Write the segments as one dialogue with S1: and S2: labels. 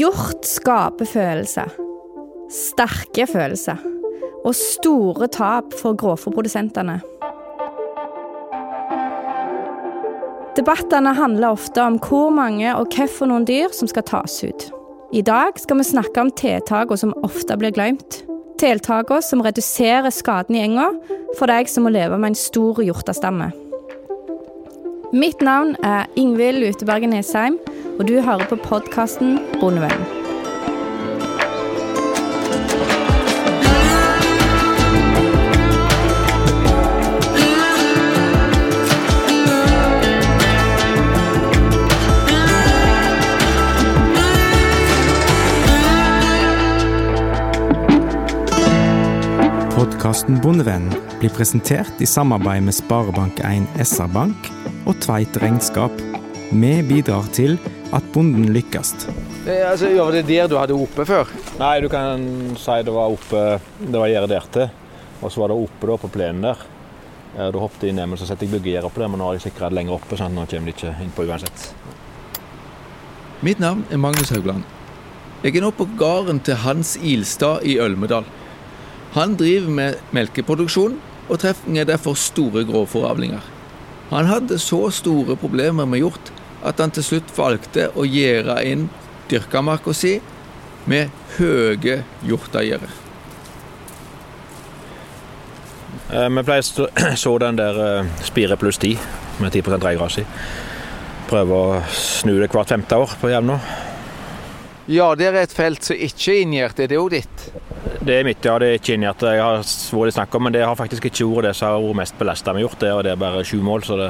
S1: Hjort skaper følelser. Sterke følelser. Og store tap for grovfòrprodusentene. Debattene handler ofte om hvor mange og hvilke dyr som skal tas ut. I dag skal vi snakke om tiltakene som ofte blir glemt. Tiltakene som reduserer skaden i enga for deg som må leve med en stor hjortestamme. Mitt navn er Ingvild Utebergen Nesheim, og du hører på podkasten Bondevennen.
S2: Podkasten Bondevennen blir presentert i samarbeid med Sparebank1 SR-Bank og Tveit Regnskap. Vi bidrar til at bonden lykkes.
S3: Eh, altså, var det der du hadde oppe før?
S4: Nei, du kan si det var oppe Det var gjerdet der til. Og så var det oppe da, på plenen der. Eh, da hoppet jeg inn hjemme, så setter jeg byggegjerdet opp der. Men nå har jeg sikra det lenger oppe, sånn at nå kommer de ikke innpå uansett.
S5: Mitt navn er Magnus Haugland. Jeg er nå på gården til Hans Ilstad i Ølmedal. Han driver med melkeproduksjon, og treffer derfor store grovfòravlinger. Han hadde så store problemer med hjort at han til slutt valgte å gjerde inn dyrkamarka si med høye hjorteeiere.
S4: Eh, vi pleier å så den der eh, Spire pluss 10 med 10 reigras i. Prøver å snu det hvert femte år på jevna.
S3: Ja, det er et felt som ikke er inngjert. Er det òg ditt?
S4: Det er mitt, ja. Det er ikke inngjert. Jeg har vært snakk om, men det har faktisk ikke vært det som har vært mest belasta med gjort. Det, og det er bare sju mål, så det,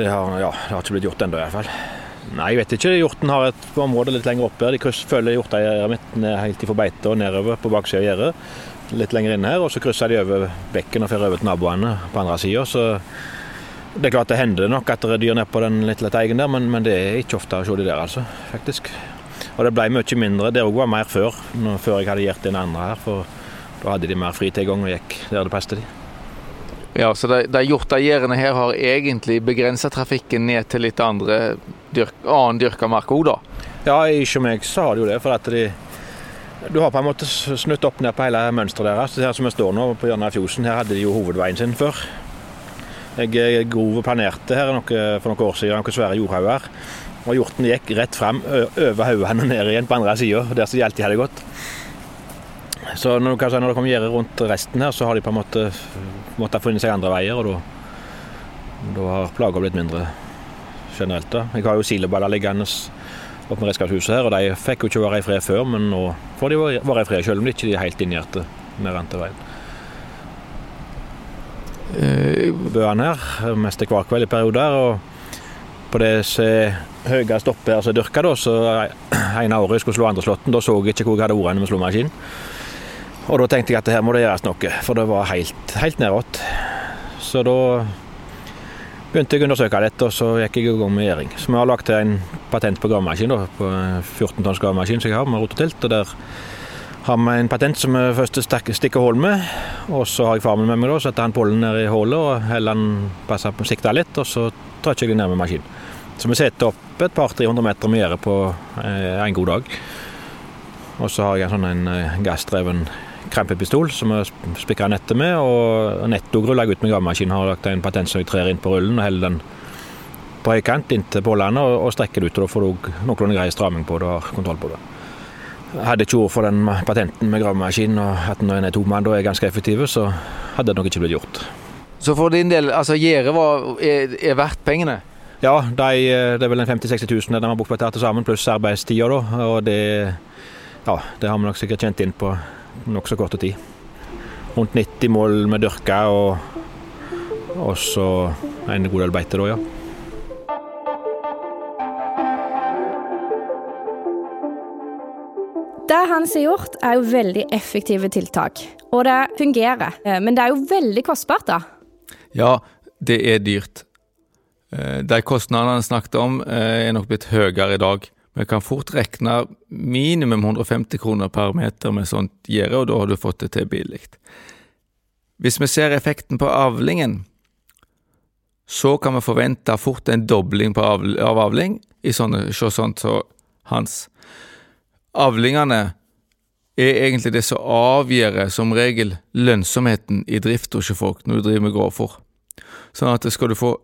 S4: det, har, ja, det har ikke blitt gjort ennå, iallfall. Nei, jeg vet ikke. Hjorten har et område litt lenger oppe. De kryss, følger hjorteeieren mitt helt ifra beite og nedover på baksida av gjerdet. Litt lenger inne her, og så krysser de over bekken og får over til naboene på andre sida. Så det er klart det hender nok at det er dyr nede på den litt lette der, men, men, det er ikke ofte å se de der, altså. Faktisk. Og det ble mye mindre. Det var mer før, før jeg hadde gjort den andre her. For da hadde de mer fritilgang og gikk der det passet de.
S3: Ja, så de, de hjortegjerdene her har egentlig begrensa trafikken ned til litt andre dyrk, annen dyrka mark òg, da?
S4: Ja, ikke meg så har de jo det. For at de Du har på en måte snutt opp ned på hele mønsteret deres. Her som vi står nå på hjørnet av fjosen, her hadde de jo hovedveien sin før. Jeg grov og planerte her noe, for noen år siden noen svære jordhauger. Og hjorten gikk rett frem over hodene og ned igjen på andre sida, der som de alltid hadde gått. Så når, si, når det kom gjerde rundt resten her, så har de på en måte måttet funnet seg andre veier, og da, har plaga blitt mindre generelt. da. Jeg har jo sileballer liggende oppe med redskapshuset her, og de fikk jo ikke være i fred før, men nå får de være i fred, selv om de ikke er helt inngjerdte med renteveien. veien. Bøene her, mest hver kveld i perioder. og på det som er høyest oppe her som er dyrka, da, så en av årene jeg skulle slå andre slåtten, da så jeg ikke hvor jeg hadde ordene med slåmaskinen. Og da tenkte jeg at her må det gjøres noe, for det var helt, helt nedåt. Så da begynte jeg å undersøke dette, og så gikk jeg i gang med gjæring. Så vi har lagd en patent på gravemaskin, på 14 tonns gravemaskin som jeg har med rototelt. og der har vi en patent som vi først stikker hull med. Og så har jeg farmen med meg, da, setter han pollen ned i hullet og heller den passer på sikta litt, og så trykker jeg den ned med maskin. Så vi setter opp et par-300 meter med gjerde på eh, en god dag. Og så har jeg en sånn eh, gassdreven krempepistol som vi spikrer nettet med. Og nettorull jeg ut med gravemaskin. Har lagt en patent som jeg trer inn på rullen og holder den på høykant inntil pålene og, og strekker det ut. og Da får du noenlunde grei stramming på det og har kontroll på det. Hadde ikke ord for den patenten med gravemaskin og at når en er to mann da er ganske effektiv, så hadde det nok ikke blitt gjort.
S3: Så for din del, altså gjerdet er, er verdt pengene?
S4: Ja, de, det er vel en 50 000-60 000 de har dette til sammen, pluss arbeidstida. da, og det, ja, det har vi nok sikkert kjent inn på nokså kort tid. Rundt 90 mål med dyrka, og, og så en god del beite, da, ja.
S1: Det Hans har gjort, er jo veldig effektive tiltak. Og det fungerer. Eh, men det er jo veldig kostbart, da.
S5: Ja, det er dyrt. Eh, de kostnadene han snakket om, eh, er nok blitt høyere i dag. Vi kan fort regne minimum 150 kroner per meter med sånt gjerde, og da har du fått det til billig. Hvis vi ser effekten på avlingen, så kan vi forvente fort en dobling av avling i sånne, sånt som hans. avlingene er egentlig det som avgjør som regel lønnsomheten i drifta hos folk når du driver med grovfòr. Sånn at skal du få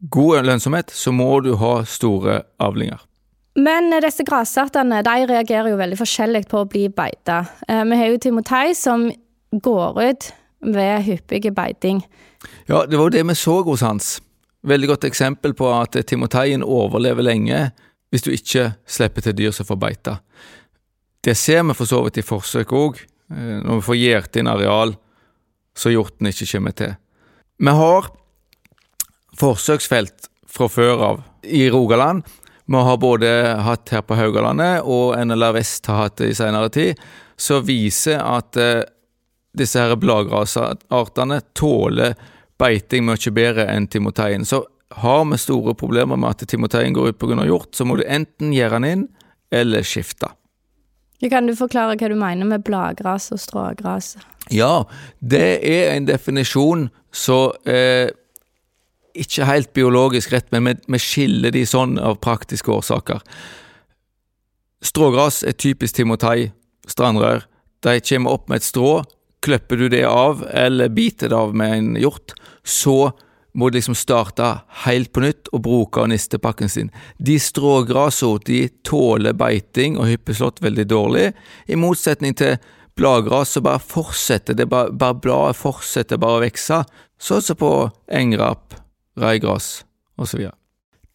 S5: god lønnsomhet, så må du ha store avlinger.
S1: Men disse grasartene de reagerer jo veldig forskjellig på å bli beita. Eh, vi har jo timotei som går ut ved hyppige beiting.
S5: Ja, det var jo det vi så hos Hans. Veldig godt eksempel på at timoteien overlever lenge hvis du ikke slipper til dyr som får beite. Det ser vi for så vidt i forsøk òg, eh, når vi får gjert inn areal så hjorten ikke kommer til. Vi har forsøksfelt fra før av i Rogaland. Vi har både hatt her på Haugalandet og NLR Vest har hatt det i senere tid, som viser at eh, disse her bladgrasartene tåler beiting mye bedre enn timoteien. Så har vi store problemer med at timoteien går ut pga. hjort, så må du enten gjøre den inn eller skifte.
S1: Kan du forklare hva du mener med bladgras og strågras?
S5: Ja, det er en definisjon som eh, ikke helt biologisk rett, men vi, skiller de sånn av praktiske årsaker. Strågras er typisk timotei, strandrør. De kommer opp med et strå. Klipper du det av, eller biter det av med en hjort, så må du liksom starte helt på nytt og bruke nistepakken sin. De strågrasene de tåler beiting og hyppeslått veldig dårlig, i motsetning til bladgras som bare fortsetter, det bare, bare bladet fortsetter bare å vokse, sånn som på engrap, reigras osv.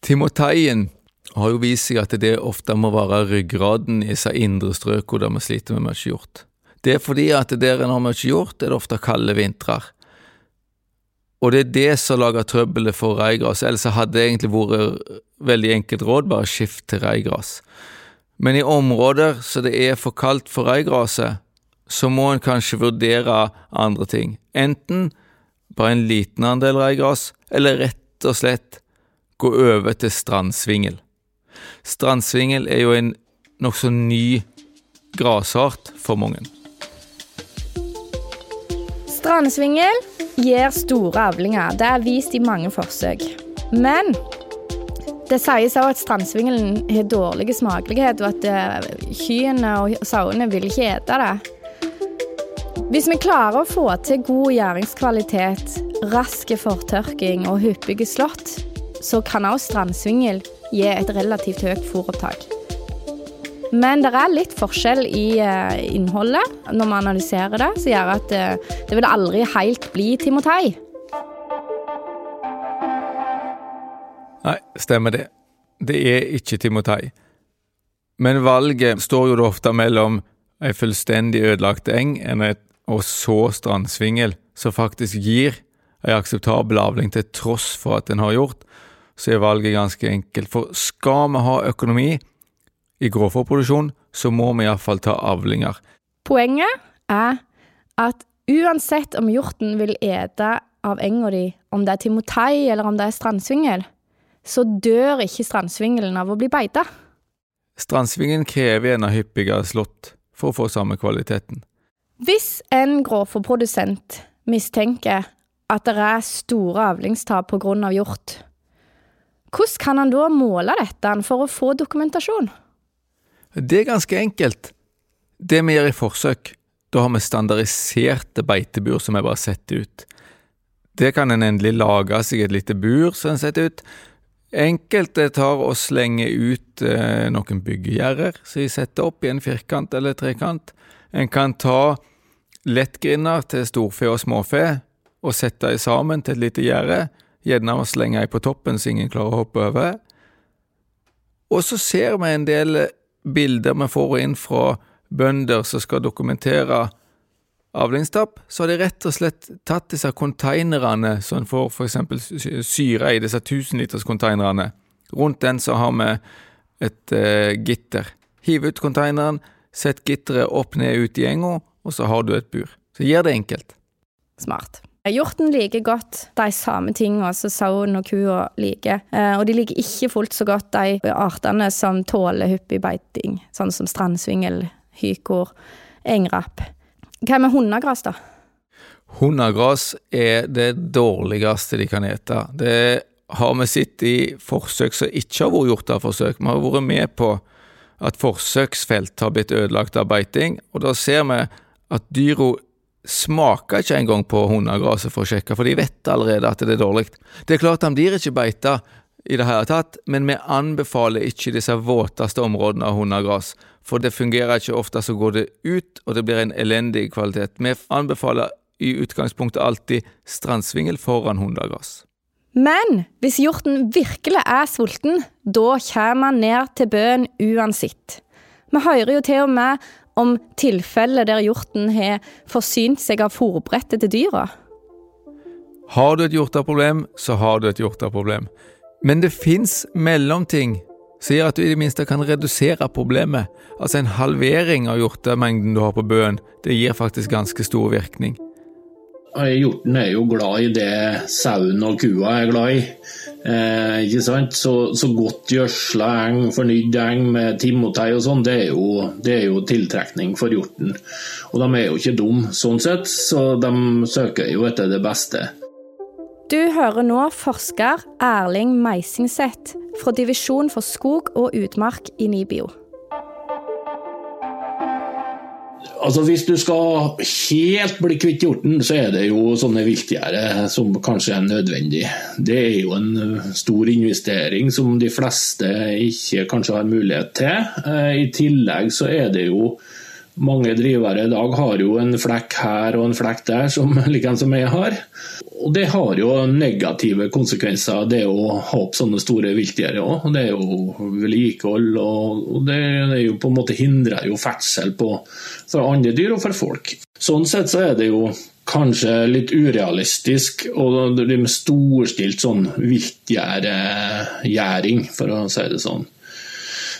S5: Timoteien har jo vist seg at det ofte må være ryggraden i disse indre strøkene der vi sliter med mye hjort. Det er fordi at der en har mye hjort, er det ofte kalde vintrer. Og det er det som lager trøbbelet for reigras, ellers hadde det egentlig vært veldig enkelt råd, bare skift til reigras. Men i områder så det er for kaldt for reigraset, så må en kanskje vurdere andre ting. Enten bare en liten andel reigras, eller rett og slett gå over til strandsvingel. Strandsvingel er jo en nokså ny grasart for mange.
S1: Strandsvingel gir store avlinger. Det er vist i mange forsøk. Men det sies òg at strandsvingelen har dårlig smakelighet, og at eh, kyrne og sauene vil ikke ete det. Hvis vi klarer å få til god gjæringskvalitet, rask fortørking og hyppige slått, så kan også strandsvingel gi et relativt høyt fôropptak. Men det er litt forskjell i uh, innholdet når vi analyserer det, som gjør at uh, det vil aldri helt bli timotei.
S5: Nei, stemmer det. Det er ikke timotei. Men valget står jo da ofte mellom ei fullstendig ødelagt eng og så strandsvingel, som faktisk gir en akseptabel avling til tross for at en har gjort, så er valget ganske enkelt. For skal vi ha økonomi i grovfòrproduksjon, så må vi iallfall ta avlinger.
S1: Poenget er at uansett om hjorten vil ete av enga di, om det er timotei eller om det er strandsvingel, så dør ikke strandsvingelen av å bli beita.
S5: Strandsvingen krever en av hyppigere slått for å få samme kvaliteten.
S1: Hvis en grovfòrprodusent mistenker at det er store avlingstap pga. hjort, hvordan kan han da måle dette for å få dokumentasjon?
S5: Det er ganske enkelt. Det vi gjør i forsøk, da har vi standardiserte beitebur som vi bare setter ut. Det kan en endelig lage seg et lite bur som en setter ut. Enkelte tar og slenger ut eh, noen byggegjerder som de setter opp i en firkant eller trekant. En kan ta lettgrinder til storfe og småfe og sette dem sammen til et lite gjerde, gjerne å slenge dem på toppen så ingen klarer å hoppe over. Og så ser vi en del bilder vi får inn fra bønder som skal dokumentere avlingstap, så har de rett og slett tatt disse konteinerne som en får f.eks. syre i, disse tusenliterskonteinerne. Rundt den så har vi et eh, gitter. Hiv ut konteineren, sett gitteret opp ned ut i enga, og så har du et bur. Så gjør det enkelt.
S1: Smart. Hjorten liker godt de samme tingene som sauen og kua liker, eh, og de liker ikke fullt så godt de artene som tåler hyppig beiting, sånn som strandsvingel, hykor, engrapp. Hva med hundegras, da?
S5: Hundegras er det dårligste de kan ete. Det har vi sett i forsøk som ikke har vært gjort av forsøk. Vi har vært med på at forsøksfelt har blitt ødelagt av beiting, og da ser vi at dyra smaker ikke engang på hundegraset for å sjekke, for de vet allerede at det er dårlig. Det er klart de blir ikke beita i det hele tatt, men vi anbefaler ikke disse våteste områdene av hundegras, for det fungerer ikke ofte, så går det ut, og det blir en elendig kvalitet. Vi anbefaler i utgangspunktet alltid strandsvingel foran hundegras.
S1: Men hvis hjorten virkelig er sulten, da kommer han ned til bøen uansett. Vi hører jo til og med om tilfeller der hjorten har forsynt seg av fòrbrettet til dyra.
S5: Har du et hjorteproblem, så har du et hjorteproblem. Men det fins mellomting gjør at du i det minste kan redusere problemet. Altså en halvering av hjortemengden du har på bøen, det gir faktisk ganske stor virkning.
S6: Hjorten er jo glad i det sauen og kua er glad i. Eh, ikke sant? Så, så godt gjødsla eng, fornydd eng med timotei og sånn, det, det, er jo tiltrekning for hjorten. Og de er jo ikke dumme sånn sett, så de søker jo etter det beste.
S1: Du hører nå forsker Erling Meisingseth fra Divisjon for skog og utmark i NIBIO.
S6: Altså Hvis du skal helt bli kvitt hjorten, så er det jo sånne viltgjerde som kanskje er nødvendig. Det er jo en eh, stor investering som de fleste ikke kanskje har mulighet til. Eh, I tillegg så er det jo mange drivere i dag har jo en flekk her og en flekk der, som likeens som jeg har. Og Det har jo negative konsekvenser, det å ha opp sånne store viltgjerder òg. Det er jo vedlikehold, og det er jo på en måte hindrer jo ferdsel på, for andre dyr og for folk. Sånn sett så er det jo kanskje litt urealistisk og det med storstilt sånn viltgjerding, for å si det sånn.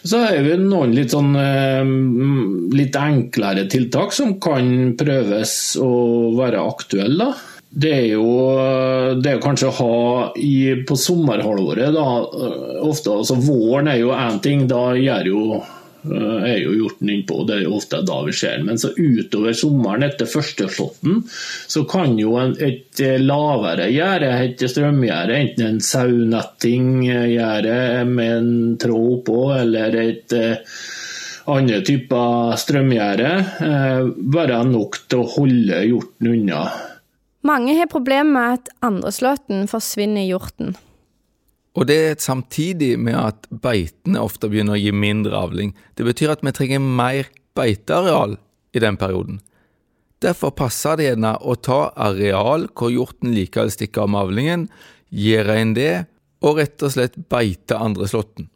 S6: Så er det noen litt, sånn, eh, litt enklere tiltak som kan prøves å være aktuelle. Det er jo det er kanskje å ha i, på sommerhalvåret, da, eh, ofte, altså Våren er jo én ting, da gjør jo Eh, er jo hjorten innpå, og det er jo ofte da vi ser. Men så utover sommeren etter førsteslåtten, så kan jo en, et eh, lavere gjerde, et strømgjerde, enten en saunettinggjerde med en tråd på, eller et eh, andre typer strømgjerde, være nok til å holde hjorten unna.
S1: Mange har problemer med at andreslåtten forsvinner hjorten.
S5: Og det er samtidig med at beitene ofte begynner å gi mindre avling. Det betyr at vi trenger mer beiteareal i den perioden. Derfor passer det gjerne å ta areal hvor hjorten likevel stikker av med avlingen, gjøre inn det, og rett og slett beite andre slåtten.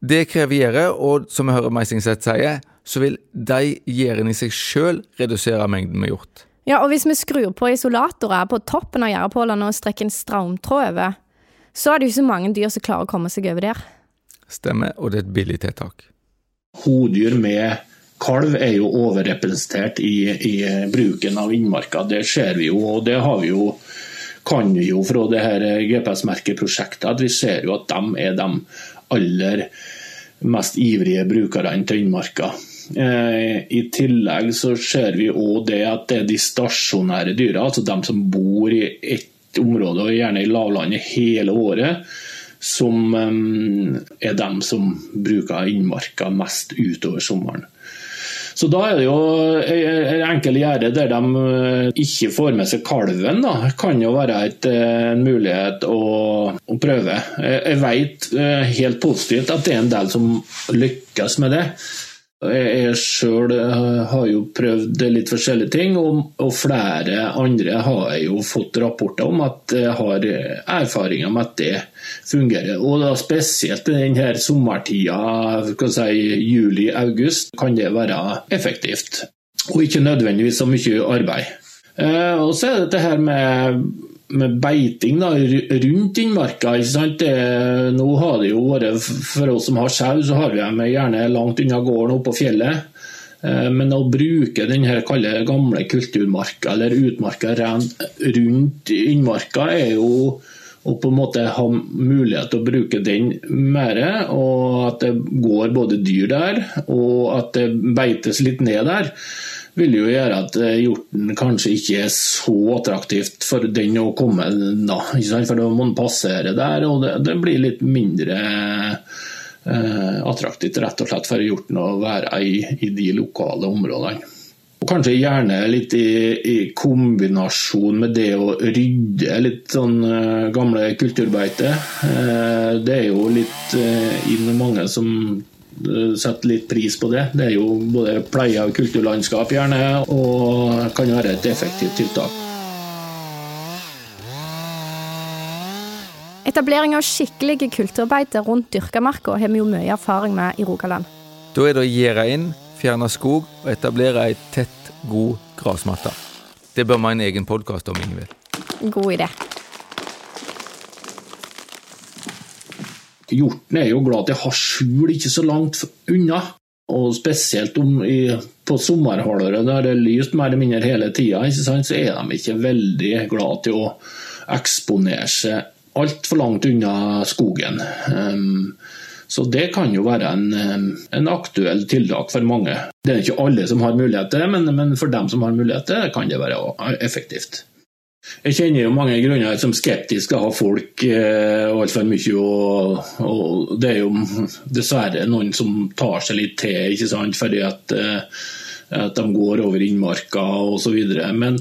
S5: Det krever gjerde, og som vi hører Meisingseth sier, så vil de gjerdene i seg sjøl redusere mengden med hjort.
S1: Ja, og hvis vi skrur på isolatorer på toppen av gjerdepålene og strekker en stramtråd over, så er det jo ikke så mange dyr som klarer å komme seg over der.
S5: Stemmer, og det er et billig tiltak.
S6: Hodyr med kalv er jo overrepresentert i, i bruken av innmarka. Det ser vi jo, og det har vi jo kan vi jo fra det her GPS-merkeprosjektet at vi ser jo at de er de aller mest ivrige brukerne til innmarka. Eh, I tillegg så ser vi òg det at det er de stasjonære dyra, altså de som bor i ett område, og gjerne i lavlandet hele året, som er dem som bruker innmarka mest utover sommeren. Så Da er det jo en enkel gjerde der de eh, ikke får med seg kalven. Da. kan jo være et, eh, en mulighet å, å prøve. Jeg vet eh, helt positivt at det er en del som lykkes med det. Jeg sjøl eh, har jo prøvd litt forskjellige ting, og, flere andre har jeg jo fått rapporter om at jeg har erfaringer med at det fungerer. Og da spesielt i denne sommertida, si, juli-august, kan det være effektivt. Og ikke nødvendigvis så mye arbeid. Eh, og så er det dette her med med beiting da, rundt innmarka. Det, nå har det jo vært, For oss som har sau, så har vi dem gjerne langt unna gården oppe på fjellet. Eh, men å bruke denne gamle kulturmarka eller utmarka rundt innmarka, er jo å på en måte ha mulighet til å bruke den mer, og at det går både dyr der, og at det beites litt ned der vil jo gjøre at eh, hjorten kanskje ikke er så attraktivt for den å komme da. For da må den passere der, og det, det blir litt mindre eh, attraktivt rett og slett for hjorten å være i, i de lokale områdene. Og kanskje gjerne litt i, i, kombinasjon med det å rydde litt sånn uh, gamle kulturbeite. Uh, det er jo litt inn mange som setter litt pris på det. Det er jo både pleie av kulturlandskap gjerne, og kan være et effektivt tiltak.
S1: Etablering av skikkelige kulturbeiter rundt dyrkamarka har vi jo mye erfaring med i Rogaland.
S3: Da er det å gjerde inn fjerne skog og etablere ei tett, god grasmatte. Det bør vi ha en egen podkast om, Ingvild.
S1: God idé.
S6: Hjorten er jo glad til å har skjul ikke så langt unna. Og spesielt om i, på sommerhalvåret, der det er lyst mer eller mindre hele tida, så er de ikke veldig glad til å eksponere seg altfor langt unna skogen. Um, så det kan jo være en, en aktuell tiltak for mange. Det er ikke alle som har mulighet til det, men, men for dem som har mulighet til det, kan det være effektivt. Jeg kjenner jo mange grunner som skeptiske av folk eh, altfor mye. Og, og, det er jo dessverre noen som tar seg litt til, ikke sant, fordi at, eh, at de går over innmarka osv. Men,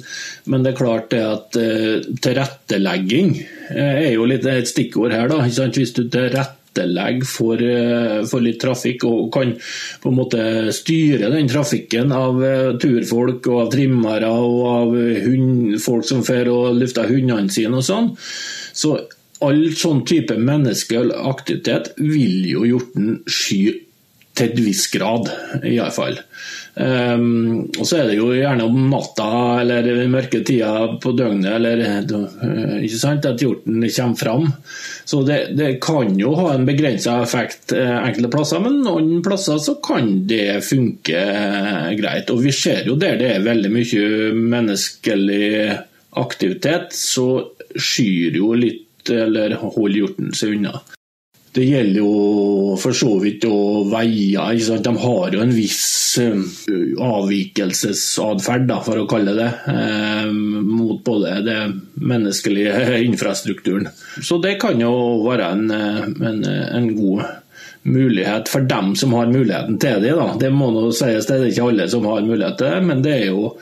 S6: men det er klart det at eh, tilrettelegging eh, er jo litt et stikkord her. da, ikke sant? Hvis du tilrettelegger tilrettelegge for, eh, for, litt trafikk og kan på en måte styre den trafikken av eh, turfolk og av trimmere og av hund, folk som får og lufter hundene sine og sånn. Så all sånn type menneskelig aktivitet vil jo hjorten sky til et visst grad, i alle fall. Um, og så er det jo gjerne om natta eller mørke tider på døgnet eller, uh, ikke sant, at hjorten kommer fram. Så det, det kan jo ha en begrensa effekt uh, enkelte plasser, men noen plasser så kan det funke uh, greit. Og vi ser jo der det er veldig mye menneskelig aktivitet, så skyr jo litt eller holder hjorten seg unna. Det gjelder jo for så vidt å veier. De har jo en viss eh, avvikelsesatferd, for å kalle det, eh, mot både det menneskelige infrastrukturen. Så det kan jo være en, eh, en, en god mulighet for dem som har muligheten til det. Da. Det må nå sies, det er ikke alle som har mulighet til det, men det jo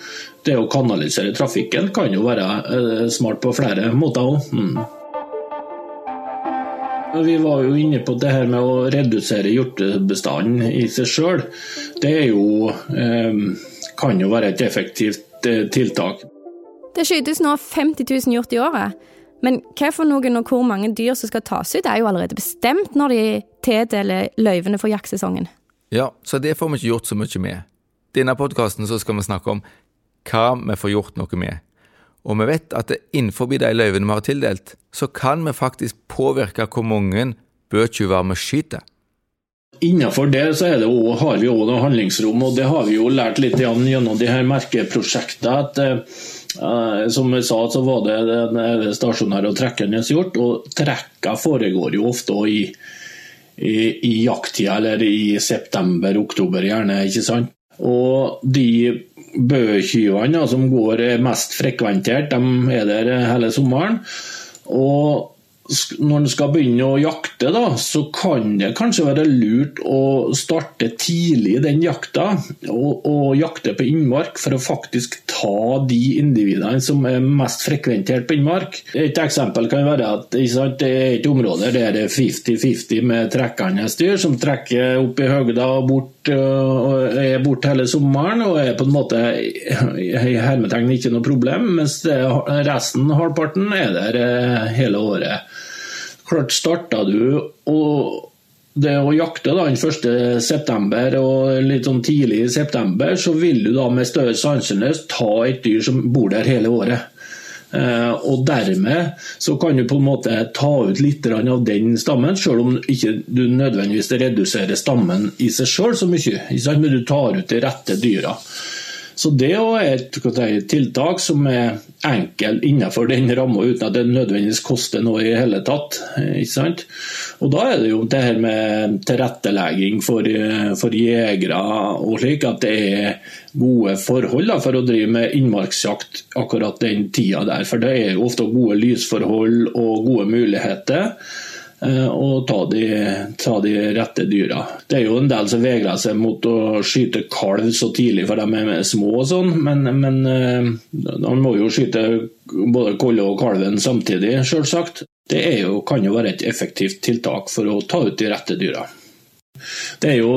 S6: det å kanalisere trafikken kan jo være smart på flere måter òg. Vi var jo inne på det her med å redusere hjortebestanden i seg sjøl. Det jo, eh, kan jo være et effektivt eh, tiltak.
S1: Det skytes nå 50 000 hjort i året. Men hva for noen og hvor mange dyr som skal tas ut, er jo allerede bestemt når de tildeler løyvene for jaktsesongen.
S3: Ja, så det får vi ikke gjort så mye med. I denne podkasten skal vi snakke om hva vi får gjort noe med. Og vi vet at innenfor de løyvene vi har tildelt, så kan vi faktisk påvirke hvor mange bøtyver vi skyter.
S6: Innenfor det så det også, har vi òg handlingsrom, og det har vi jo lært litt gjennom de her merkeprosjektene. at eh, som jeg sa, så var det den stasjonære og trekkende gjort. Og trekka foregår jo ofte i, i, i jakttida, eller i september-oktober gjerne. ikke sant? Og de bøtyvene som går mest frekventert, de er der hele sommeren. Og når en skal begynne å jakte, da, så kan det kanskje være lurt å starte tidlig den jakta, og, og, jakte på innmark for å faktisk ta de individene som er mest frekventert på innmark. Et eksempel kan være at sant, det er et område der det er 50-50 med trekkende dyr, som trekker opp i høgda og bort, og er borte hele sommeren, og er på en måte i hermetegn ikke noe problem, mens resten, halvparten, er der eh, hele året. Klart starta du og det å jakte da, den 1.9. og litt sånn tidlig i september, så vil du da med større sannsynlighet ta et dyr som bor der hele året. Eh, og Dermed så kan du på en måte ta ut litt av den stammen, selv om ikke du nødvendigvis reduserer stammen i seg selv så mye. Men du tar ut de rette dyra. Så det er et, tiltak som er enkelt innenfor den ramma, uten at det nødvendigvis koster noe i hele tatt. Og Da er det jo det her med tilrettelegging for, for jegere og slik, at det er gode forhold da, for å drive med innmarksjakt akkurat den tida der. For det er jo ofte gode lysforhold og gode muligheter. å og ta de, ta de, rette dyra. Det er jo en del som vegrer seg mot å skyte kalv så tidlig, for de er små og sånn, men, men man eh, må jo skyte både kolle og kalven samtidig, selvsagt. Det jo, kan jo være et effektivt tiltak for å ta ut de rette dyra. Det er jo,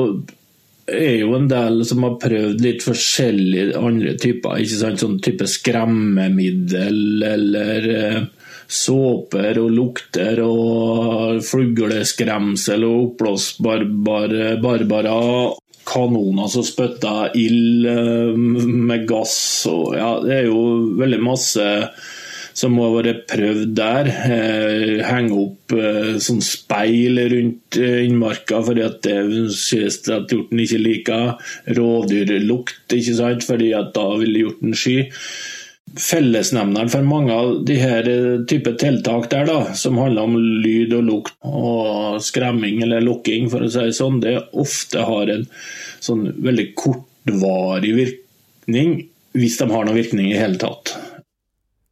S6: er jo en del som har prøvd litt forskjellige andre typer. ikke sant, Sånn type skremmemiddel eller eh, såper og lukter og fugleskremsel og oppblåsbar barbara. Kanoner som spytter ild eh, med gass og ja, det er jo veldig masse som må ha vært prøvd der. Eh, henge opp eh, sånn speil rundt eh, innmarka at det sies at hjorten ikke liker. Rovdyrlukt, ikke sant, fordi at da vil hjorten sky fellesnevneren for mange av de her type tiltak der, da, som handler om lyd og lukt og skremming eller lukking, for å si det sånn, det ofte har en sånn veldig kortvarig virkning, hvis de har noen virkning i hele tatt.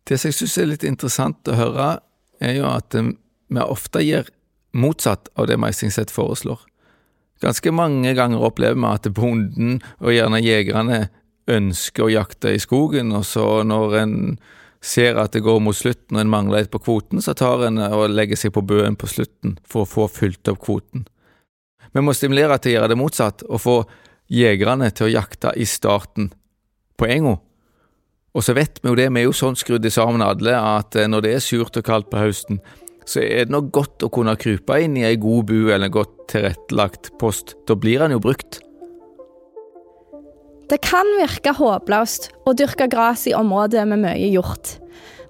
S5: Det som jeg syns er litt interessant å høre, er jo at eh, vi ofte gir motsatt av det Meisingset foreslår. Ganske mange ganger opplever vi at bonden, og gjerne jegerne, ønsker å jakte i skogen, og så når en ser at det går mot slutten og en mangler et på kvoten, så tar en og legger seg på bøen på slutten for å få fylt opp kvoten. Vi må stimulere til å gjøre det motsatt, og få jegerne til å jakte i starten, på enga. Og så vet vi jo det, vi er jo sånn skrudd sammen alle, at eh, når det er surt og kaldt på høsten, så er det nok godt å kunne krype inn i ei god bu eller en godt tilrettelagt post. Da blir den jo brukt.
S1: Det kan virke håpløst å dyrke gress i områder med mye hjort.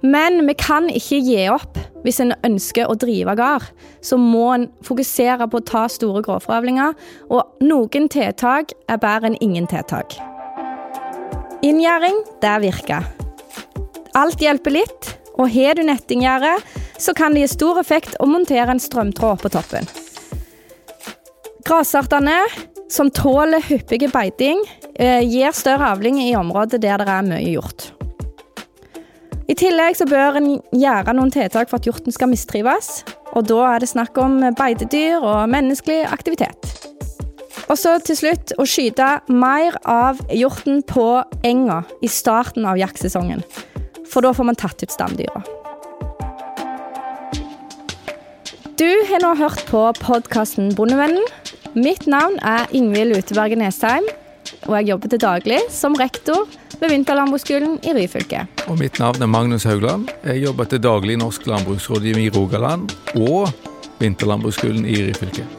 S1: Men vi kan ikke gi opp. Hvis en ønsker å drive gard, så må en fokusere på å ta store grovforavlinger, og noen tiltak er bedre enn ingen tiltak. Inngjerding, det virker. Alt hjelper litt, og har du nettinggjerde, så kan det gi stor effekt å montere en strømtråd på toppen. Grasartene som tåler hyppige beiting, eh, gir større avling i områder der det er mye hjort. I tillegg så bør en gjøre noen tiltak for at hjorten skal mistrives. Og da er det snakk om beitedyr og menneskelig aktivitet. Og så til slutt å skyte mer av hjorten på enga i starten av jaktsesongen. For da får man tatt ut stamdyra. Du har nå hørt på podkasten Bondevennen. Mitt navn er Ingvild Uteberget Nesheim, og jeg jobber til daglig som rektor ved Vinterlandbruksskolen i Ryfylke.
S5: Og mitt navn er Magnus Haugland. Jeg jobber til daglig i Norsk landbruksrådgiver i Rogaland og Vinterlandbruksskolen i Ryfylke.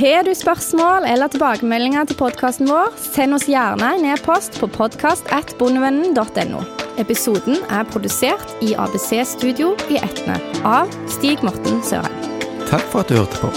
S1: Har du spørsmål eller tilbakemeldinger til podkasten vår, send oss gjerne en e-post på podkast.bondevennen.no. Episoden er produsert i ABC Studio i Etne av Stig Morten Sørheim.
S5: Takk for at du hørte på.